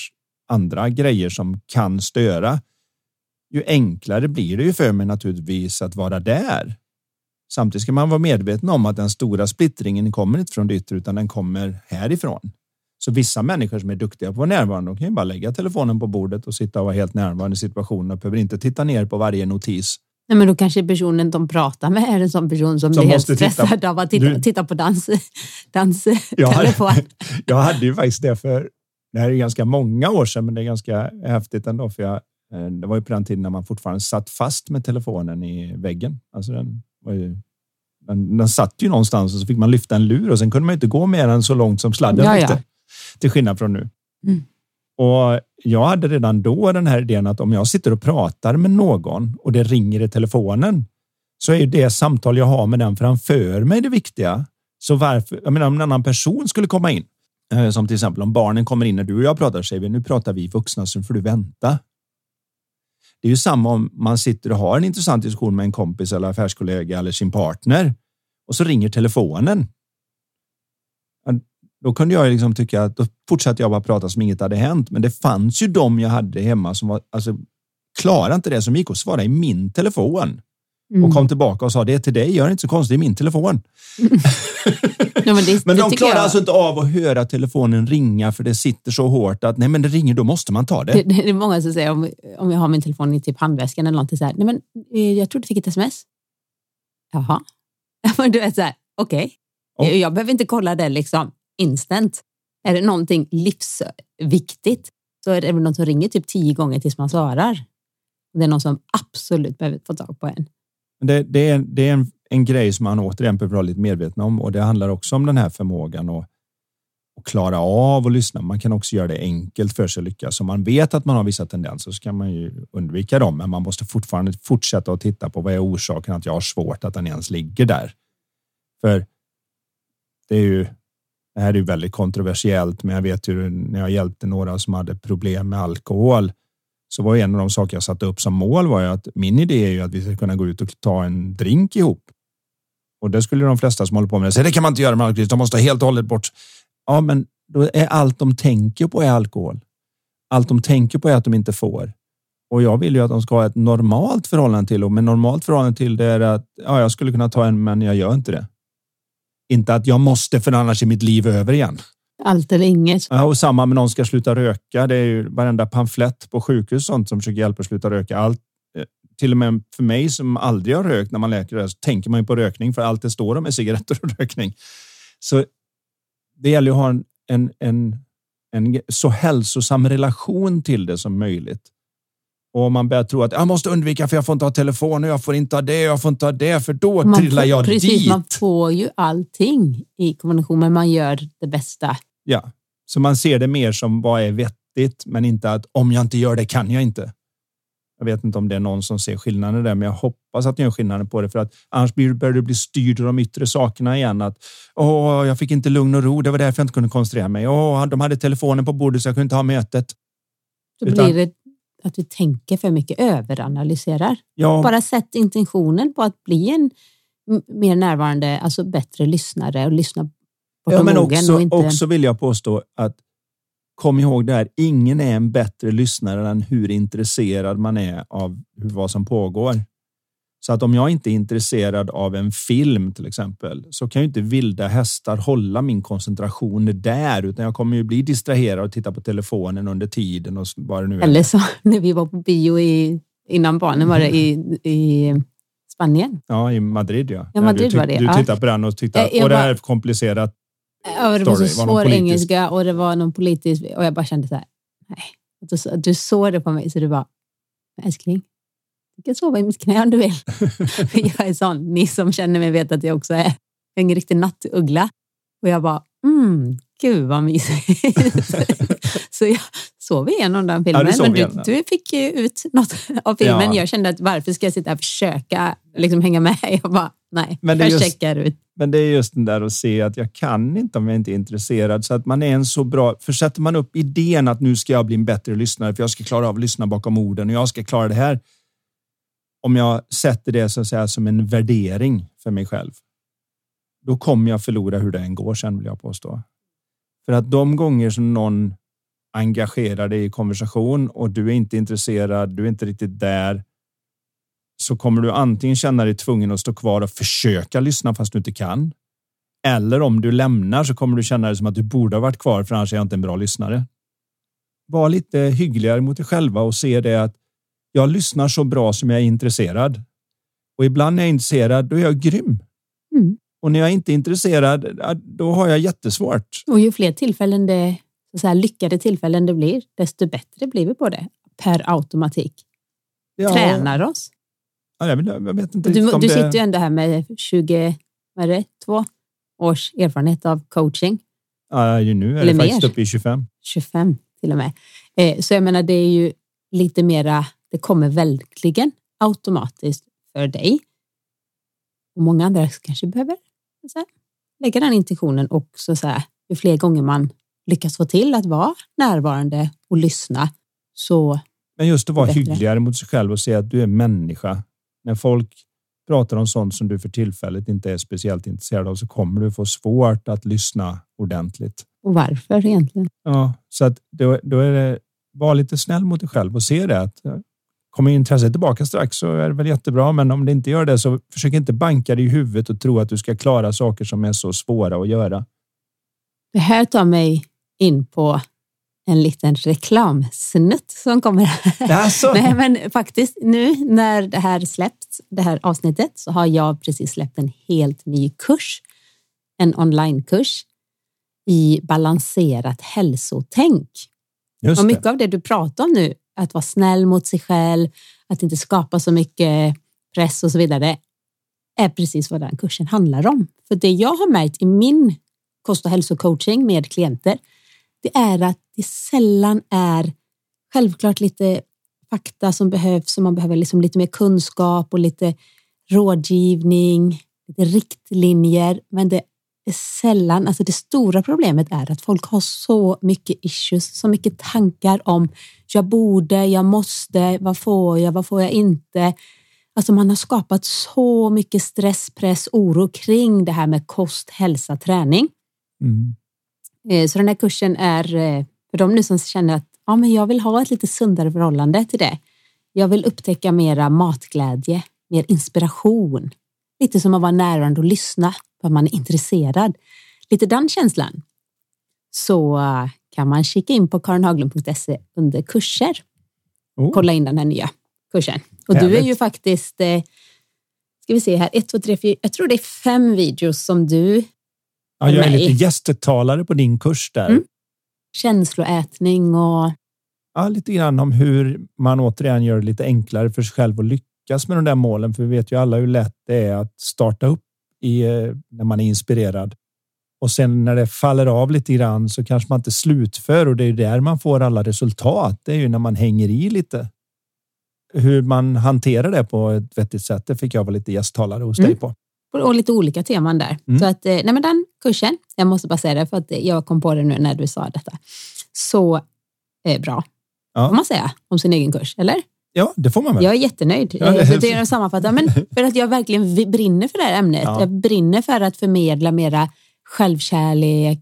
andra grejer som kan störa, ju enklare blir det ju för mig naturligtvis att vara där. Samtidigt ska man vara medveten om att den stora splittringen kommer inte från det yttre utan den kommer härifrån. Så vissa människor som är duktiga på att vara närvarande, de kan ju bara lägga telefonen på bordet och sitta och vara helt närvarande i situationen och behöver inte titta ner på varje notis Nej, men då kanske personen de pratar med är en sån person som, som blir helt stressad titta, av att titta, du, titta på dans, dans jag, hade, jag hade ju faktiskt det för, det här är ganska många år sedan, men det är ganska häftigt ändå, för jag, eh, det var ju på den tiden när man fortfarande satt fast med telefonen i väggen. Alltså den, var ju, den, den satt ju någonstans och så fick man lyfta en lur och sen kunde man inte gå mer än så långt som sladden ja, ja. Till skillnad från nu. Mm. Och jag hade redan då den här idén att om jag sitter och pratar med någon och det ringer i telefonen så är ju det samtal jag har med den framför mig det viktiga. Så varför, jag menar om en annan person skulle komma in, eh, som till exempel om barnen kommer in när du och jag pratar, säger vi nu pratar vi vuxna så får du vänta. Det är ju samma om man sitter och har en intressant diskussion med en kompis eller affärskollega eller sin partner och så ringer telefonen då kunde jag liksom tycka att då fortsatte jag bara prata som inget hade hänt. Men det fanns ju de jag hade hemma som var, alltså, klarade inte det, som gick och svarade i min telefon. Mm. Och kom tillbaka och sa det är till dig, gör det inte så konstigt, är min telefon. ja, men, det, men de klarar jag... alltså inte av att höra telefonen ringa för det sitter så hårt att nej men det ringer, då måste man ta det. Det, det är många som säger om, om jag har min telefon i typ handväskan eller någonting så här, nej men eh, jag tror du fick ett sms. Jaha. du vet så här, okej. Okay. Jag behöver inte kolla det liksom instant. Är det någonting livsviktigt så är det någon som ringer typ tio gånger tills man svarar. Det är någon som absolut behöver få tag på en. Det, det är, det är en, en grej som man återigen behöver vara lite medveten om och det handlar också om den här förmågan att, att klara av och lyssna. Man kan också göra det enkelt för sig att lyckas. Om man vet att man har vissa tendenser så kan man ju undvika dem, men man måste fortfarande fortsätta att titta på vad är orsaken att jag har svårt att den ens ligger där. För det är ju det här är ju väldigt kontroversiellt, men jag vet ju när jag hjälpte några som hade problem med alkohol så var en av de saker jag satte upp som mål var ju att min idé är ju att vi ska kunna gå ut och ta en drink ihop. Och det skulle de flesta som håller på med det säga, det kan man inte göra med alkohol, de måste helt och hållet bort. Ja, men då är allt de tänker på är alkohol. Allt de tänker på är att de inte får. Och jag vill ju att de ska ha ett normalt förhållande till och med normalt förhållande till det är att ja, jag skulle kunna ta en, men jag gör inte det. Inte att jag måste för annars är mitt liv över igen. Allt eller inget. Ja, och samma med någon ska sluta röka. Det är ju varenda pamflett på sjukhus sånt som försöker hjälpa att sluta röka. Allt, eh, till och med för mig som aldrig har rökt när man läker det så tänker man ju på rökning för allt det står om är cigaretter och rökning. Så det gäller att ha en, en, en, en så hälsosam relation till det som möjligt. Och man börjar tro att jag måste undvika för jag får inte ha telefon och jag får inte ha det jag får inte ha det för då man trillar jag precis, dit. Man får ju allting i kombination men man gör det bästa. Ja, så man ser det mer som vad är vettigt men inte att om jag inte gör det kan jag inte. Jag vet inte om det är någon som ser skillnaden där, men jag hoppas att ni gör skillnaden på det för att annars börjar du bli styrd av de yttre sakerna igen. Att åh, jag fick inte lugn och ro. Det var därför jag inte kunde koncentrera mig. Åh, de hade telefonen på bordet så jag kunde inte ha mötet. Då Utan, blir det att vi tänker för mycket, överanalyserar. Ja. Bara sätt intentionen på att bli en mer närvarande, alltså bättre lyssnare och lyssna på ja, men också, och inte... också vill jag påstå att kom ihåg det här, ingen är en bättre lyssnare än hur intresserad man är av vad som pågår. Så att om jag inte är intresserad av en film till exempel så kan ju inte vilda hästar hålla min koncentration där utan jag kommer ju bli distraherad och titta på telefonen under tiden och vad det nu är. Eller så när vi var på bio i, innan barnen var det i, i Spanien. Ja, i Madrid ja. ja Madrid du, var det. Du tittade på den och tyckte att och det här är komplicerat. Ja, det var så svår engelska och det var någon politisk och jag bara kände så här. Nej, du, du såg det på mig så du bara älskling, du kan sova i mitt knä om du vill. jag är sån. Ni som känner mig vet att jag också är en riktig nattuggla. Och jag bara, mm, gud vad mysigt. så jag sov igenom den filmen. Ja, men du, du, fick ju ut något av filmen. Ja. Jag kände att varför ska jag sitta och försöka liksom hänga med? Jag bara, nej, men jag just, checkar ut. Men det är just den där att se att jag kan inte om jag inte är intresserad. Så att man är en så bra... För sätter man upp idén att nu ska jag bli en bättre lyssnare för jag ska klara av att lyssna bakom orden och jag ska klara det här om jag sätter det så att säga, som en värdering för mig själv, då kommer jag förlora hur det än går sen vill jag påstå. För att de gånger som någon engagerar dig i konversation och du är inte intresserad, du är inte riktigt där, så kommer du antingen känna dig tvungen att stå kvar och försöka lyssna fast du inte kan. Eller om du lämnar så kommer du känna dig som att du borde ha varit kvar för annars är jag inte en bra lyssnare. Var lite hyggligare mot dig själva och se det att jag lyssnar så bra som jag är intresserad. Och ibland när jag är intresserad, då är jag grym. Mm. Och när jag inte är intresserad, då har jag jättesvårt. Och ju fler tillfällen det, så här, lyckade tillfällen det blir, desto bättre blir vi på det per automatik. Ja. Tränar oss. Ja, jag, vet inte Du, du sitter ju ändå här med 20, vad är det, två års erfarenhet av coaching. Ja, ju nu är det faktiskt uppe i 25. 25 till och med. Eh, så jag menar, det är ju lite mera, det kommer verkligen automatiskt för dig. Och många andra kanske behöver här, lägga den intentionen och så här, ju fler gånger man lyckas få till att vara närvarande och lyssna så Men just att vara Bättre. hyggligare mot sig själv och säga att du är människa. När folk pratar om sånt som du för tillfället inte är speciellt intresserad av så kommer du få svårt att lyssna ordentligt. och varför egentligen? Ja, så att då, då är det var lite snäll mot dig själv och se det att kommer intresset tillbaka strax så är det väl jättebra. Men om det inte gör det så försök inte banka dig i huvudet och tro att du ska klara saker som är så svåra att göra. Det här tar mig in på en liten reklamsnutt som kommer här. Alltså, Nej, men faktiskt nu när det här släppts, det här avsnittet, så har jag precis släppt en helt ny kurs. En onlinekurs i balanserat hälsotänk. just Och det. mycket av det du pratar om nu, att vara snäll mot sig själv, att inte skapa så mycket press och så vidare, är precis vad den kursen handlar om. För det jag har märkt i min kost och hälsocoaching med klienter, det är att det sällan är självklart lite fakta som behövs, och man behöver liksom lite mer kunskap och lite rådgivning, lite riktlinjer, men det sällan, alltså det stora problemet är att folk har så mycket issues, så mycket tankar om jag borde, jag måste, vad får jag, vad får jag inte? Alltså man har skapat så mycket stress, press, oro kring det här med kost, hälsa, träning. Mm. Eh, Så den här kursen är eh, för de nu som känner att ja, men jag vill ha ett lite sundare förhållande till det. Jag vill upptäcka mera matglädje, mer inspiration. Lite som att vara närvarande och lyssna för att man är intresserad. Lite den känslan. Så eh, kan man kika in på karinhaglund.se under kurser. Oh. Kolla in den här nya kursen. Och du är Härligt. ju faktiskt, eh, ska vi se här, ett, två, tre, fyra, jag tror det är fem videos som du Ja, jag är lite gästtalare på din kurs där. Mm. känsloätning och Ja, lite grann om hur man återigen gör det lite enklare för sig själv att lyckas med de där målen. För vi vet ju alla hur lätt det är att starta upp i, eh, när man är inspirerad. Och sen när det faller av lite grann så kanske man inte slutför och det är ju där man får alla resultat. Det är ju när man hänger i lite. Hur man hanterar det på ett vettigt sätt, det fick jag vara lite gästtalare hos Mm. dig på. och lite olika teman där. Mm. Så att, eh, nej men den kursen, jag måste bara säga det för att jag kom på det nu när du sa detta. Så eh, bra, Ja. får man säga, om sin egen kurs, eller? Ja, det får man väl. Jag är jättenöjd. Ja, det- jag sammanfattar, men för att jag verkligen brinner för det här ämnet. Ja. Jag brinner för att förmedla mera självkärlek,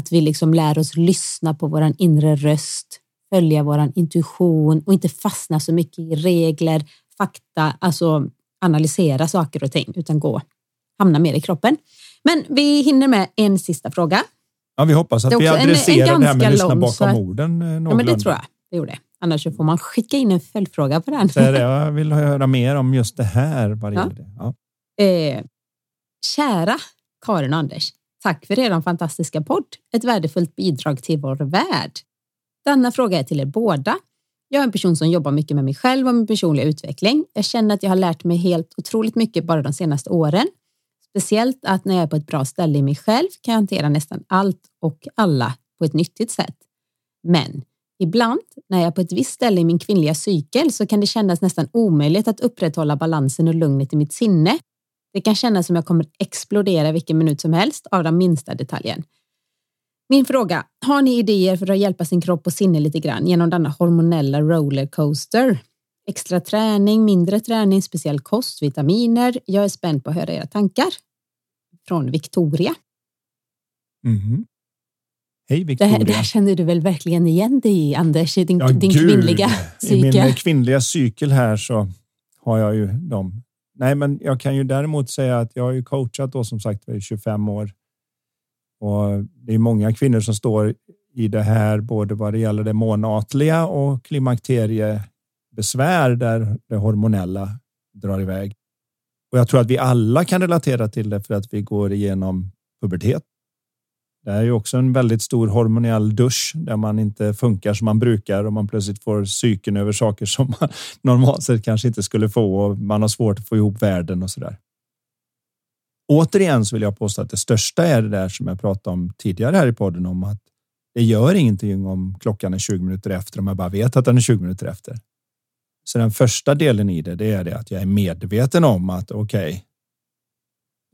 att vi liksom lär oss lyssna på våran inre röst, följa våran intuition och inte fastna så mycket i regler, fakta, alltså analysera saker och ting, utan gå, hamna mer i kroppen. Men vi hinner med en sista fråga. Ja, vi hoppas att Det är vi också en- en adresserar det här med att lyssna bakom orden. eh, Ja, men det tror jag vi gjorde. Annars så får man skicka in en följdfråga på den. Det, jag vill höra mer om just det här. Vad det Ja. Ja. Eh, kära Karin och Anders, tack för er fantastiska podd. Ett värdefullt bidrag till vår värld. Denna fråga är till er båda. Jag är en person som jobbar mycket med mig själv och min personliga utveckling. Jag känner att jag har lärt mig helt otroligt mycket bara de senaste åren. Speciellt att när jag är på ett bra ställe i mig själv kan jag hantera nästan allt och alla på ett nyttigt sätt. Men ibland när jag är på ett visst ställe i min kvinnliga cykel så kan det kännas nästan omöjligt att upprätthålla balansen och lugnet i mitt sinne. Det kan kännas som jag kommer explodera vilken minut som helst av den minsta detaljen. Min fråga, har ni idéer för att hjälpa sin kropp och sinne lite grann genom denna hormonella rollercoaster? Extra träning, mindre träning, speciell kost, vitaminer. Jag är spänd på att höra era tankar. Från Victoria. Mm. Hej Det Victoria. här, det här känner du väl verkligen igen dig i, Anders, i din, Ja, din gud. kvinnliga I min cykel? eh, kvinnliga cykel här så har jag ju dem. Nej, men jag kan ju däremot säga att jag har ju coachat då som sagt i 25 år. Och det är många kvinnor som står i det här, både vad det gäller det månatliga och klimakteriebesvär där det hormonella drar iväg. Och jag tror att vi alla kan relatera till det för att vi går igenom pubertet. Det är ju också en väldigt stor hormonell dusch där man inte funkar som man brukar och man plötsligt får psyken över saker som man normalt sett kanske inte skulle få och man har svårt att få ihop världen och så där. Återigen så vill jag påstå att det största är det där som jag pratade om tidigare här i podden om att det gör ingenting om klockan är 20 minuter efter om jag bara vet att den är 20 minuter efter. Så den första delen i det, det är det att jag är medveten om att okej.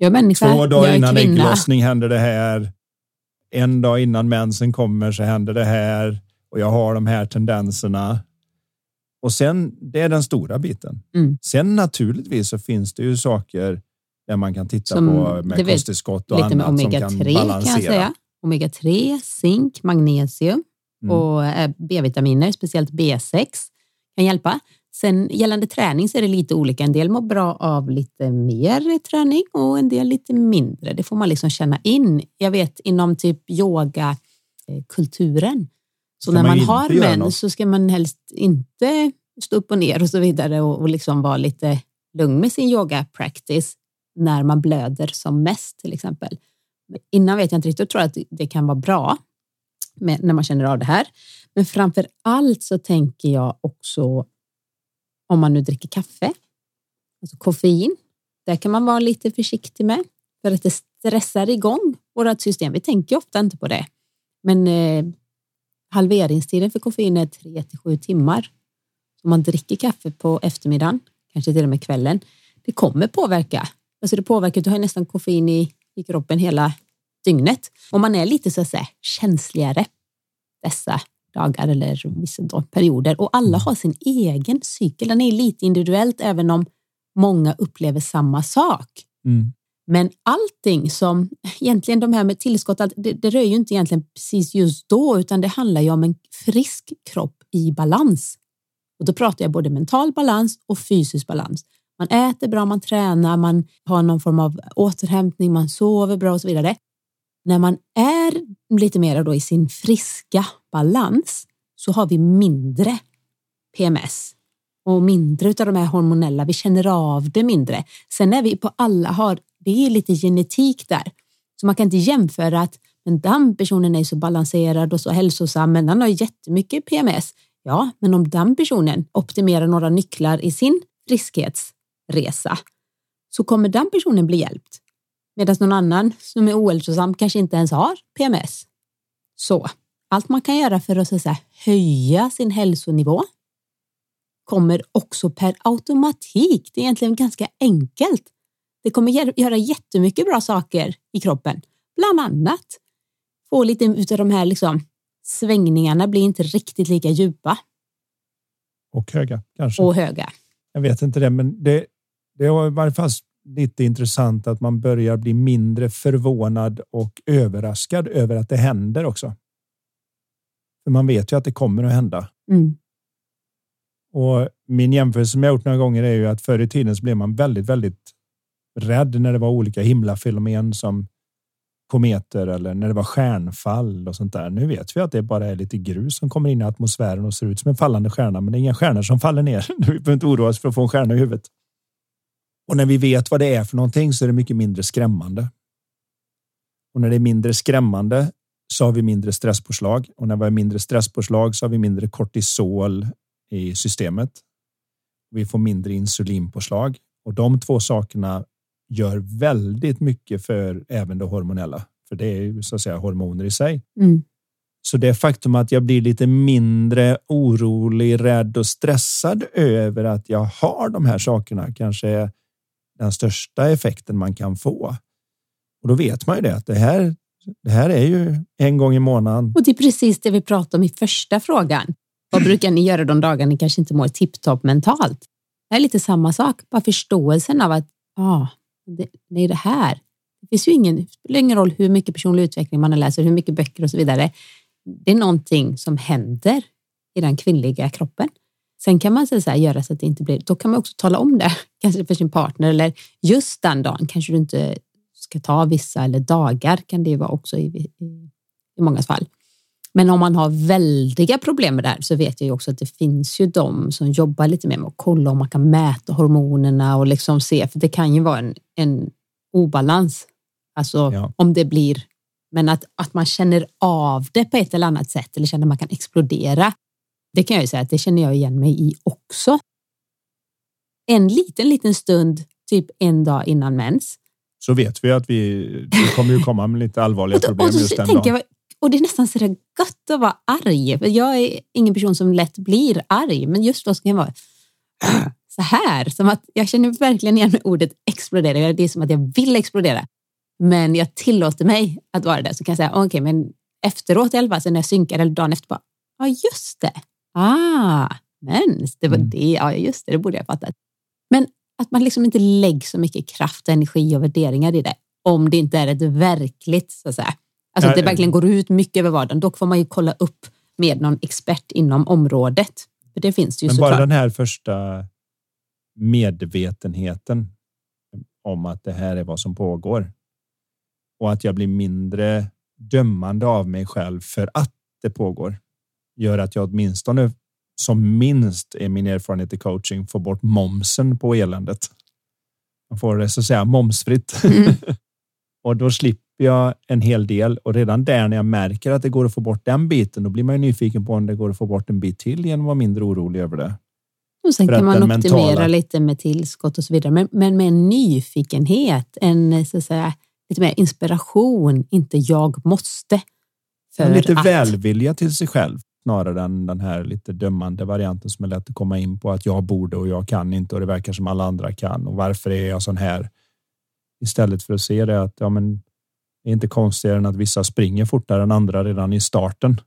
Okay, två dagar innan ägglossning händer det här. En dag innan mensen kommer så händer det här och jag har de här tendenserna. Och sen det är den stora biten. Mm. Sen naturligtvis så finns det ju saker där man kan titta som, på med kosttillskott och lite annat med omega som kan 3, balansera. Kan jag säga. Omega 3, zink, magnesium mm. och eh, B-vitaminer, speciellt B6 kan hjälpa. Sen gällande träning så är det lite olika. En del mår bra av lite mer träning och en del lite mindre. Det får man liksom känna in. Jag vet inom typ yogakulturen. Så när man, man har män så ska man helst inte stå upp och ner och så vidare och, och liksom vara lite lugn med sin yoga practice när man blöder som mest till exempel. Innan vet jag inte riktigt, jag tror att det kan vara bra med, när man känner av det här. Men framför allt så tänker jag också om man nu dricker kaffe, alltså koffein. Det kan man vara lite försiktig med för att det stressar igång vårt system. Vi tänker ofta inte på det, men eh, halveringstiden för koffein är 3 till 7 timmar. Om man dricker kaffe på eftermiddagen, kanske till och med kvällen, det kommer påverka. Alltså det påverkar, du har nästan koffein i, i kroppen hela dygnet. Om man är lite så att säga känsligare dessa dagar eller vissa perioder och alla har sin egen cykel. Den är lite individuellt även om många upplever samma sak. Mm. Men allting som egentligen de här med tillskott, det, det rör ju inte egentligen precis just då, utan det handlar ju om en frisk kropp i balans. Och då pratar jag både mental balans och fysisk balans. Man äter bra, man tränar, man har någon form av återhämtning, man sover bra och så vidare när man är lite mer då i sin friska balans så har vi mindre PMS och mindre av de här hormonella. Vi känner av det mindre. Sen är vi på alla har, det är lite genetik där, så man kan inte jämföra att men den personen är så balanserad och så hälsosam, men den har jättemycket PMS. Ja, men om den personen optimerar några nycklar i sin friskhetsresa så kommer den personen bli hjälpt. Medan någon annan som är ohälsosam kanske inte ens har PMS. Så allt man kan göra för att så att säga, höja sin hälsonivå kommer också per automatik. Det är egentligen ganska enkelt. Det kommer göra jättemycket bra saker i kroppen. Bland annat få lite av de här liksom, svängningarna blir inte riktigt lika djupa. Och höga kanske. Och höga. Jag vet inte det, men det, det har i varje fall lite intressant att man börjar bli mindre förvånad och överraskad över att det händer också. För man vet ju att det kommer att hända. Mm. Och min jämförelse som jag gjort några gånger är ju att förr i tiden så blev man väldigt, väldigt rädd när det var olika himlafenomen som kometer eller när det var stjärnfall och sånt där. Nu vet vi att det bara är lite grus som kommer in i atmosfären och ser ut som en fallande stjärna, men det är inga stjärnor som faller ner. Vi behöver inte oroa oss för att få en stjärna i huvudet. Och när vi vet vad det är för någonting så är det mycket mindre skrämmande. Och när det är mindre skrämmande så har vi mindre stresspåslag och när vi har mindre stresspåslag så har vi mindre kortisol i systemet. Vi får mindre insulinpåslag och de två sakerna gör väldigt mycket för även det hormonella, för det är ju så att säga hormoner i sig. Mm. Så det faktum att jag blir lite mindre orolig, rädd och stressad över att jag har de här sakerna kanske är den största effekten man kan få. Och då vet man ju det att det här, det här är ju en gång i månaden. Och det är precis det vi pratade om i första frågan. Vad brukar ni göra de dagar ni kanske inte mår tipptopp mentalt? Det är lite samma sak, bara förståelsen av att ah, det, det är det här. Det finns ju ingen, det spelar ingen roll hur mycket personlig utveckling man läser, hur mycket böcker och så vidare. Det är någonting som händer i den kvinnliga kroppen. Sen kan man så här, göra så att det inte blir, då kan man också tala om det, kanske för sin partner eller just den dagen kanske du inte ska ta vissa eller dagar kan det vara också i, i, i många fall. Men om man har väldiga problem med det här så vet jag ju också att det finns ju de som jobbar lite mer med att kolla om man kan mäta hormonerna och liksom se, för det kan ju vara en, en obalans. Alltså ja. om det blir, men att, att man känner av det på ett eller annat sätt eller känner att man kan explodera. Det kan jag ju säga att det känner jag igen mig i också. En liten, liten stund, typ en dag innan mens. Så vet vi att vi, det kommer ju komma med lite allvarliga problem och då, just den dagen. Jag, och det är nästan så där gött att vara arg. För jag är ingen person som lätt blir arg, men just då ska jag vara så här. Som att jag känner verkligen igen med ordet explodera. Det är som att jag vill explodera. Men jag tillåter mig att vara det. Så kan jag säga, okej, okay, men efteråt i alla fall, så när jag synkar eller dagen efter, bara, ja just det. Ah, mens, det var mm. det. Ja, just det, det borde jag fattat. Men att man liksom inte lägger så mycket kraft, energi och värderingar i det. Om det inte är ett verkligt, så att säga, Alltså att det verkligen går ut mycket över vardagen. Dock får man ju kolla upp med någon expert inom området. För det finns ju Men bara den här första medvetenheten om att det här är vad som pågår. Och att jag blir mindre dömande av mig själv för att det pågår. Gör att jag åtminstone som minst är min erfarenhet i coaching får bort momsen på eländet. Man får det så att säga momsfritt. Mm. och då slipper jag en hel del och redan där när jag märker att det går att få bort den biten, då blir man ju nyfiken på om det går att få bort en bit till genom att vara mindre orolig över det. Och sen kan man optimera mentala... lite med tillskott och så vidare, men, men med en nyfikenhet, en så att säga, lite mer inspiration, inte jag måste. För lite att... välvilja till sig själv snarare än den här lite dömande varianten som är lätt att komma in på att jag borde och jag kan inte och det verkar som alla andra kan och varför är jag sån här? Istället för att se det att ja, men det är inte konstigare än att vissa springer fortare än andra redan i starten.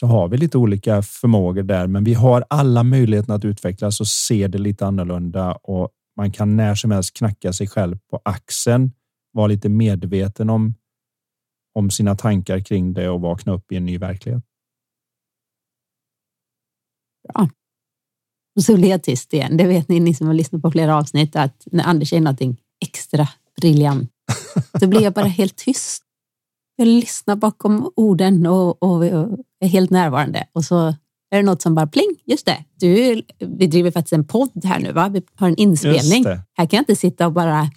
Så har vi lite olika förmågor där, men vi har alla möjligheter att utvecklas och se det lite annorlunda och man kan när som helst knacka sig själv på axeln, vara lite medveten om om sina tankar kring det och vakna upp i en ny verklighet. Bra. Och så blir jag tyst igen. Det vet ni, ni som har lyssnat på flera avsnitt, att när Anders säger någonting extra briljant då blir jag bara helt tyst. Jag lyssnar bakom orden och, och är helt närvarande och så är det något som bara pling, just det, du, vi driver faktiskt en podd här nu, va? vi har en inspelning. Här kan jag inte sitta och bara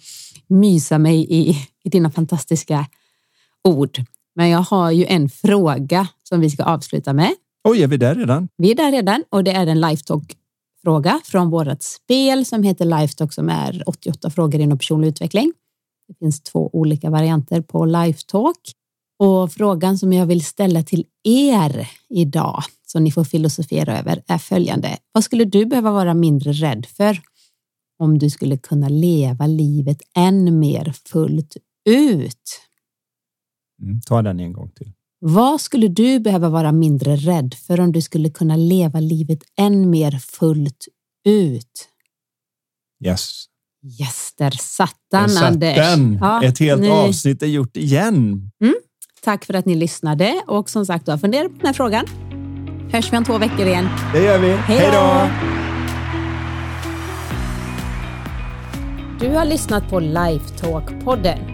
mysa mig i, i dina fantastiska ord. Men jag har ju en fråga som vi ska avsluta med. Oj, är vi där redan? Vi är där redan och det är en Lifetalk-fråga från vårt spel som heter Lifetalk som är 88 frågor inom personlig utveckling. Det finns två olika varianter på Lifetalk och frågan som jag vill ställa till er idag som ni får filosofera över är följande. Vad skulle du behöva vara mindre rädd för om du skulle kunna leva livet än mer fullt ut? Mm, ta den en gång till. Vad skulle du behöva vara mindre rädd för om du skulle kunna leva livet än mer fullt ut? Yes. Yes, där satt den, satt Anders. Den. Ja, Ett helt nu... avsnitt är gjort igen. Mm. Tack för att ni lyssnade och som sagt, du funderat på den här frågan. Hörs vi om två veckor igen. Det gör vi. Hej då! Du har lyssnat på Lifetalk-podden.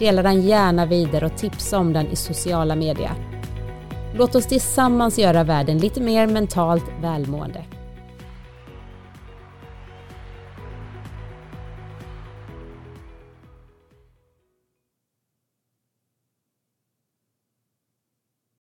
Dela den gärna vidare och tipsa om den i sociala medier. Låt oss tillsammans göra världen lite mer mentalt välmående.